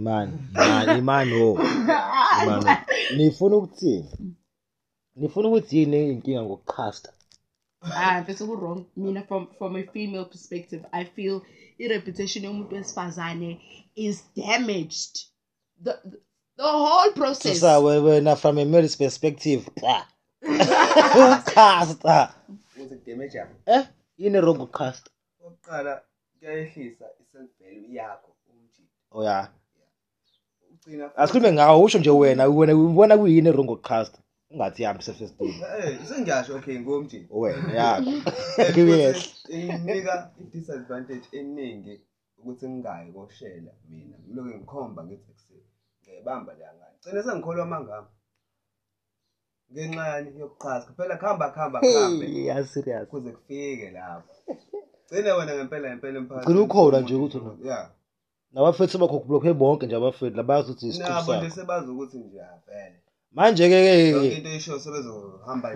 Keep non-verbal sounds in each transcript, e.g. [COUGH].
imani imani imani o [LAUGHS] imani o. nifuna ukuthini nifuna ukuthi yini inkinga ngokucasta Ah, bese ku wrong. Mina from from a female perspective, I feel i-reputation yomuntu wesifazane is damaged. The the, the whole process. sa wena from a male's perspective cha ucasta Ukuthi kudamage yami. eh yini wrong ukucasta Okokuqala kuyayehlisa i-self value yakho umjini. oya Ugcina asikhulume ngawo usho nje wena wena ubona kuyini wrong ukucasta ungathi yami self esteem Eh, sengiyasho okay ngomjini. wena yakho [LAUGHS] [LAUGHS] Futhi yes Inika i-disadvantage eningi ukuthi ngingayi koshela mina. Ngiloke ngikhomba ngithi ekuseni. Ngiyibamba le ngane. Gcina sengikholwa amangama. Ngenxa yani yokuqhasa. Phela khamba khamba khambe. hey ya serious kuze kufike lapho. Gcina wena ngempela ngempela emphakathini. Gcina ukhona nje ukuthi no. Nabafethu bakho kubloke bonke nje abafethu labazi ukuthi isiqobo Nabo sebazi ukuthi nje avele. manje ke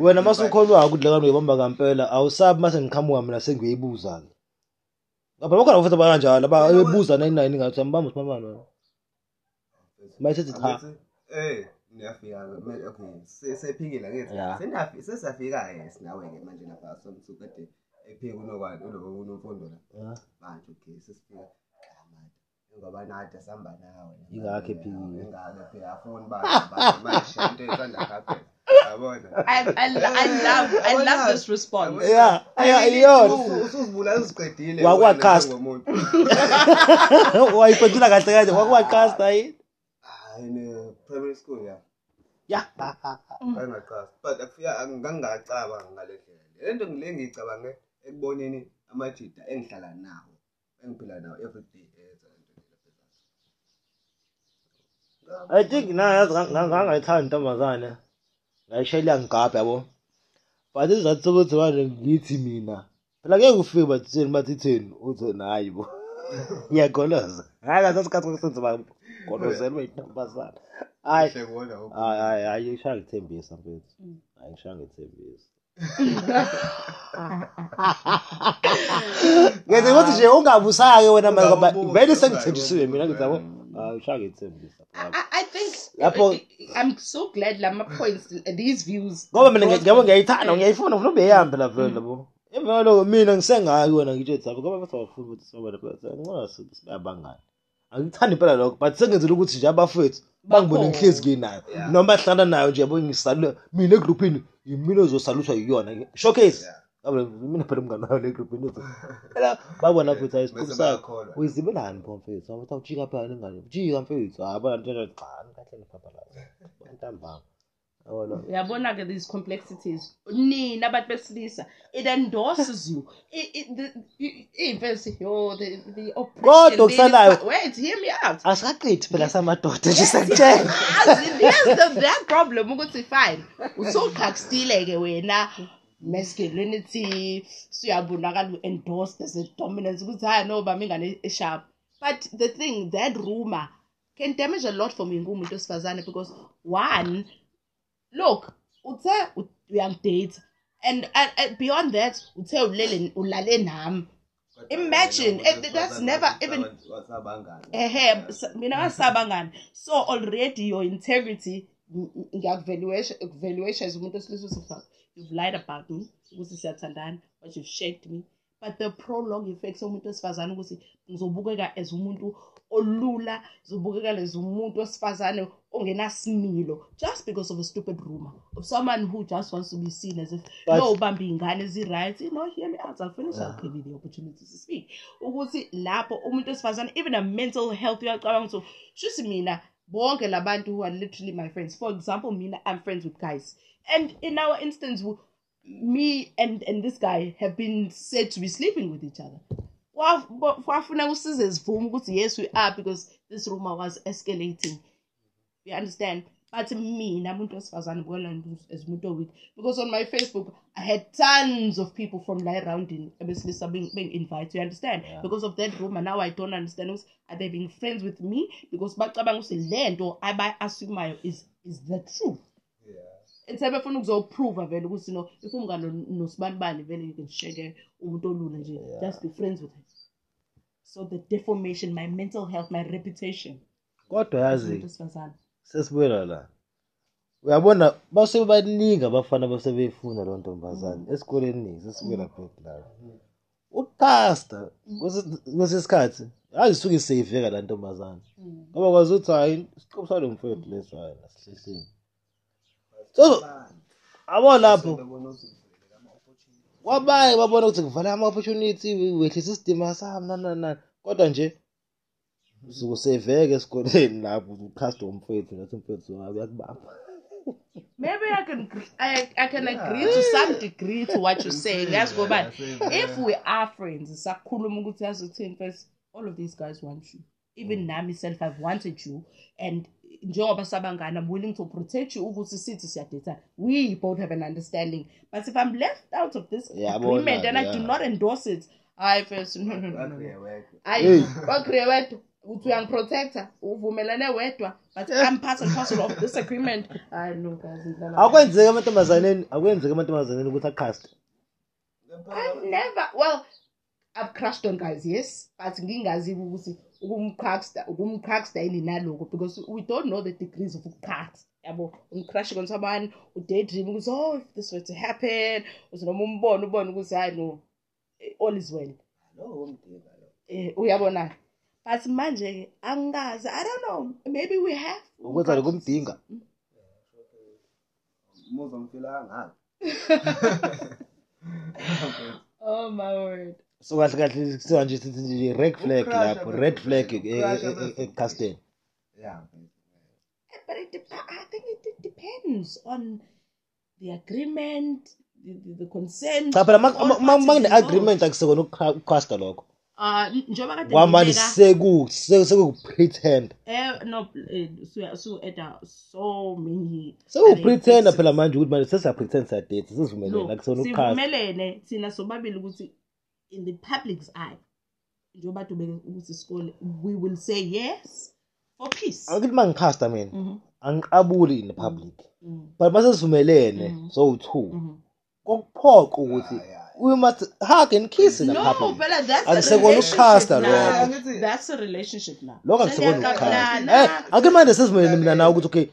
wena masukholwa ukuthi lekani uyibamba kampela awusabi mase ngiqhamuka mina sengiyibuza ke ngapha bakhona abafethu bakanjalo abayibuza nini ngathi ambamba usimamani wena Mayisethi cha. Eh, sephikile ngithi Ya. senafi sesafika ke sinawe ke manje lapha somsukade ephike kunokwani ulo unomfundo la. Manje okay sesifika. Ngoba nathi sihamba nawe Ingakho ephikile. ingakho ephikile afuni ba manje into etsanda kaphe yabona? I, I, I love I love this response. ya ya iyona. usuzibulala uziqedile Wakwa wena cast. njengomuntu. [LAUGHS] wayiphendula kahle kahle kwakuwaqasta yini? Hayi ne primary school ya ya angaqasa but akufika angangacabanga ngale ndlela. Le nto ngile ngiyicabange ekuboneni amajida engihlala nawo engiphila nawo everyday. eyenza le nto le i think nayazi ngangayithanda intombazane ngayishayela ngigabha yabo but izathu sokuthi manje ngithi mina phela ngeke ufike bathini bathitheni uthi nayi bo ngiyagoloza hayi kathi isikhathi kusenziba golozelwe intombazane hayi Kuhle kuwona oku- hayi hayi hayi ngishaya ngithembisa mfethu hayi ngishaya ngithembisa ngenze ukuthi nje ungabusake wena manje ngoba Ungabubuzi, vele sengithenjisiwe mina ngithi yabo ungabubuzi. hayi ngishaya ngithembisa I, I think Lapho- I'm so glad lama points these views. ngoba mina brought- ngiyabo ngiyayithanda ngiyayifuna ngifuna ubeyihambe la vele bo emva kwaloko mina ngisengayo wena ngitsho ethi ngoba bathi abafuni ukuthi sobona phela ngicela sibangani angikuthandi impela lokho but sengenzela ukuthi nje abafethu bangibone Bakho. ngihlezi ngenayo Yeah. noma bahlala nayo nje yabo ngisalule mina egruphini yimina ozosaluthwa yiyona showcase Yeah. Mina phela umngane wayo le egruphini phela babona futhi hayi Bese isiqhubu sakho uyizibelani pho mfethu awuthi awujika phela ingane jika mfethu hayi bona nto nje cha kahle nephaphalazo ntambama yabona? Uyabona ke these complexities. Nina abantu besilisa it endorses you. It, it, the, i- iy'mfesi yo the, the oppression Kodwa kusalayo. wait hear me out. Asikaqedi phela samadoda nje sakutshela there's the that problem ukuthi fine. Usoqhakustile ke wena. Masculinity siyabonakala u-endorse as a dominance ukuthi hhayi no bami ingane esharp. But the thing that rumor can damage a lot for me ngumuntu wesifazane because one look uthe u- uyangidate and, and, and beyond that uthe ulele ulale nami. Imagine, eh, that's never even- wasabangani. Ehe mina ngasabangani so already your integrity ngiyakuvaluation as umuntu usifa you've lied about me ukuthi siyathandana but you've shaked me. But the prolong effects womuntu wesifazane ukuthi ngizobukeka as umuntu olula ngizobukeka as umuntu wesifazane ongenasimilo just because of a stupid rumor of someone who just wants to be seen as if But- no ubambe iy'ngane zi-right. No hear me out i'll finish i'll give you the opportunity to speak. Ukuthi lapho umuntu wesifazane even a mental health uyacabanga ukuthi shuthi mina bonke labantu who are literally my friends. For example mina i'm friends with guys. And in our instance me and and this guy have been said to be sleeping with each other. Kwa- bo- kwafuna usize zivume ukuthi yes we are because this rumor was escalating. You understand? But mina umuntu wesifazane ngibona as umuntu oweak because on my facebook i had tons of people from la around abesilisa being, being invite you understand? Yeah. because of that rumor now i don't understand ukuthi are they being friends with me? Because bacabanga ukuthi le nto abayi-assumayo is, is the truth. Sebefuna ukuzoprova vele ukuthi no if umngane nosibanibani vele you can share umuntu olula nje just be friends with him. So the defamation my mental health my reputation. Kodwa yazi umuntu wesifazane. sesibuyela la. Uyabona base baningi abafana basebeyifuna leyo ntombazane. Esikoleni ningi sesibuyela back la. Ucasta kwesi sikhathi yazi suke iseyiveka la ntombazane. Ngoba kwazi ukuthi hayi isiqobo salo mfowethu leso hayi asihlehliwe so abo lapho Bebona ukuthi kuvuleleka ama-opportunity. kwabanye babona ukuthi kuvala ama-opportunity wehlisa isidima sami nananani kodwa nje usukuseveke esikoleni lapho ukhasta umfethu nathi umfethu wabi uyakubamba maybe i can gr- I, I can agree to some degree to what you're saying. Yazi ngoba if we are friends sakhuluma ukuthi yazi uthini first all of these guys want you. Even nami self i've wanted you and njengoba sabangana i'm willing to protect you ukuthi sithi siyadetana we both have an understanding. But if i'm left out of this Yabona, agreement and i do yeah. not endorse it. I first no no no, Agree no. wedwa. uthi uyangiprotecta uvumelane wedwa? But i'm part and parcel of this agreement. Hayi no akwenzeki amantombazaneni akwenzeki amantombazaneni ukuthi aqhaste I've never well I've crushed on guys yes. But ngingazi ukuthi ukumcracksta ukumcracksta yini naloko because we don't know the degrees of ukucrack yabo umcrushing on someone udaydream ukuthi oh if this were to happen uthi noma umbone ubone ukuthi hayi no eh, all is well. Lo umdika. Lo. eh uyabona? But manje ke angazi i don't know maybe we have ukwenza lokumdinga Umuzwa ngifila angaka. [LAUGHS] [LAUGHS] oh my word. So kahle kahle kuthiwa nje sithi nje red flag Ukucrusha lapho bese- red flag e- ukucrusha e- e- bese- ecasteni Yeah. but it, dep- I I think it, it depends on the agreement, the, the, the consent. cha phela of all parties makune-agreement involved. akusekona ukucasta lokho Ah, n- njengoba kade kwamanje ngibeka- sekupretend eh no eh, so so at so many sekupretenda arrangements. phela manje ukuthi manje sesiyapretend siyadate sesivumelene Look, akusona ukukhasta sivumelene thina sobabili ukuthi in the public's eye njengoba dubeke ukuthi isikole we will say yes for peace angithi uma ngikhasta mina Mhm, angiqabuli in the public mhm, but uma sesivumelene Mhm. sowu-two mhm. kokuphoqa ukuthi Yeah, yeah. we must hug and kiss in the no public phela that's a Akusekona relationship ukucasta now. lokho. Angithi- that's a relationship now lokho akusekona Sengiyaka- ukukhasta na- Eh, na- angithi manje sesivumelene mina nawe ukuthi okay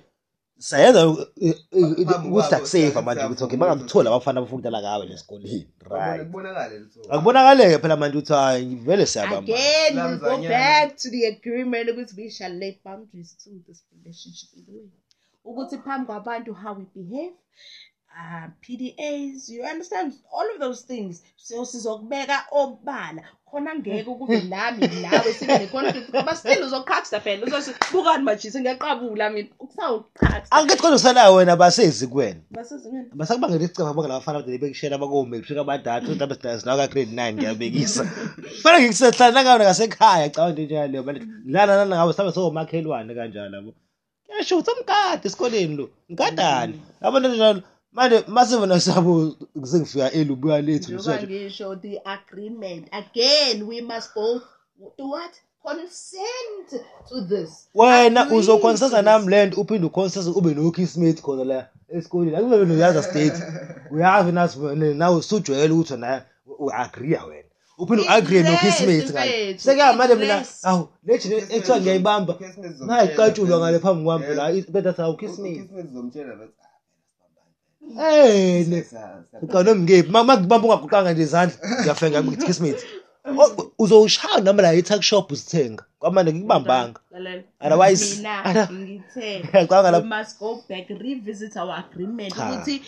sayenza uh, uh, uh, Phambi ukuthi kwabo, akuseyiva manje ukuthi okay siyavuma bangakuthola abafana abafundela ngawe lesikoleni Babona right kubonakale litho. akubonakaleke phela manje ukuthi hayi vele siyabamba Again, we go Lamzanyana. back to the agreement ukuthi we shall lay boundaries to this relationship in the way. Ukuthi phambi kwabantu how we behave, uh, PDAs, you understand? All of those things. So sizokubeka obala. Khona ngeke kube nami [LAUGHS] nawe sibe ne-conflict ngoba still uzoqhaksa phela. Uzothi bukani manje ngiyaqabula mina. Ukusawuqhaksa angithi kodwa usalayo wena basezi kuwena. Basezingeni basakubangela isicaba bonke labafana kade bekushela bakome kushika abadala [LAUGHS] ukuthi abasidazi nawe ka-grade nine ngiyabekisa. Fanele ngikusehlala nangabe ngasekhaya cabanga into njalo manje lana nana ngabe sabe sowomakhelwane kanjalo yabo kuyashutha umkade esikoleni lo ngadani yabona njalo manje masivona sabo sengifika elubuya lethu njengoba ngisho ngisho the agreement. Again we must both do what? Consent to this. Wena Agree uzokhonsesa to nami this. le nto uphinde ukhonsesa ube nokhismate khona la esikoleni. Akube noyaza state. [LAUGHS] Uyazi nasi nawe usujwayele ukuthi na u-agreea wena. Uphinde It's u-agree less, nokhismate ngale mfethu, sekuya manje it's mina less. awu lethi ekuthiwa ngiyayibamba Ukhismate zomtshela nayiqatshulwa ngale phela. phambi kwami Eh, phela beda ene sa- sa- uqala ngiphi makubamba ungaguqanga nje izandla ngiyafenga [LAUGHS] ngithi kismate uzowushaya noma la i-tuck shop uzithenga? Kwamanje ngikubambanga. Lalela. Otherwise- mina [LAUGHS] ngithe [LAUGHS] Ngicabanga we lapho- must go back revisit our agreement Cha. ukuthi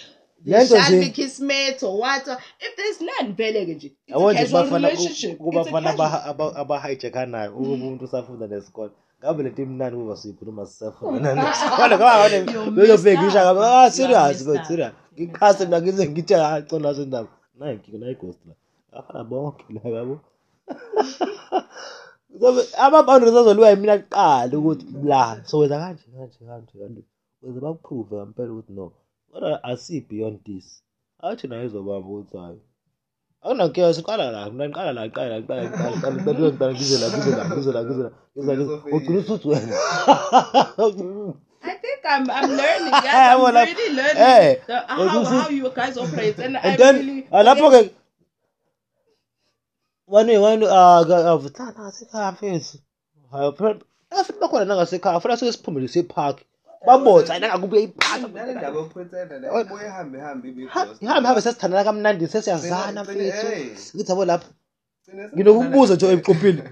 Le there nto shall nje- be kismet or what if there's none vele ke nje. It's yabo a nje casual kubafana relationship. It's a kubafana casual- abahijackanayo ukuba umuntu usafunda nesikole. Ngabe lento imnani kuba siyikhuluma sisafunda nesikole ngoba You ngone messed beyobhekisha up. ngabe You ah are serious messed but up. serious ngiqhase mina ngize ngithi acona naso indaba nayi ngike nayi ghost la afana bonke la yabo. Zobe ama-boundaries azoliwa yimina kuqala ukuthi la so wenza kanje kanje kanje kanje wenza bakuprove ngempela ukuthi no. Kodwa asi beyond this. Athi naye izobamba ukuthi hayi. Akunankinga siqala la mina ngiqala la ngiqala la ngiqala ngiqala ngiqala ngiqala ngiqala ngize la ngize la ngize la ngize la ngize la ugcina usuthi wena I think I'm I'm learning. Eh, Yes, I'm well, really learning eh, the, how, how you guys operate, and, I and then really. ah, lapho ke wani wani ah, ka- ah, vuthana sekhaya mfethu hayi phela futhi bakhona nangasekhaya futhi asuke siphumele separk babotha hayi nangakubuye iphatha nale ndaba yokupretenda le Oy. buye hambe hambe ibe ihambe hambe sesithandana kamnandi sesiyazana Gcina- mfethu hey. ngithi yabo lapha nginokubuza nje ebuqophile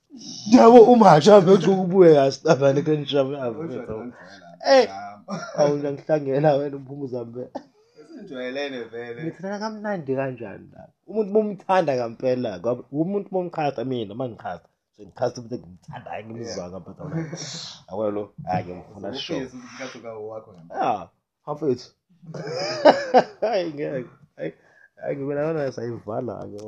[LAUGHS] yabo umashi hambe uchuka ubuye yastabane klenisham Eh. awu ngiyangihlangela wena umphumuzambe Sinjwayelene vele. ngithanda kamnandi kanjani la umuntu bomthanda ngampela ngoba umuntu bomchasa mina mangichasa so ngichasa ukuthi ngimthanda hayi ngimzwa ngampela akwelo hayi ngimfuna ngempela. ah hafethu hayi ngeke hayi ngibona sayivala ke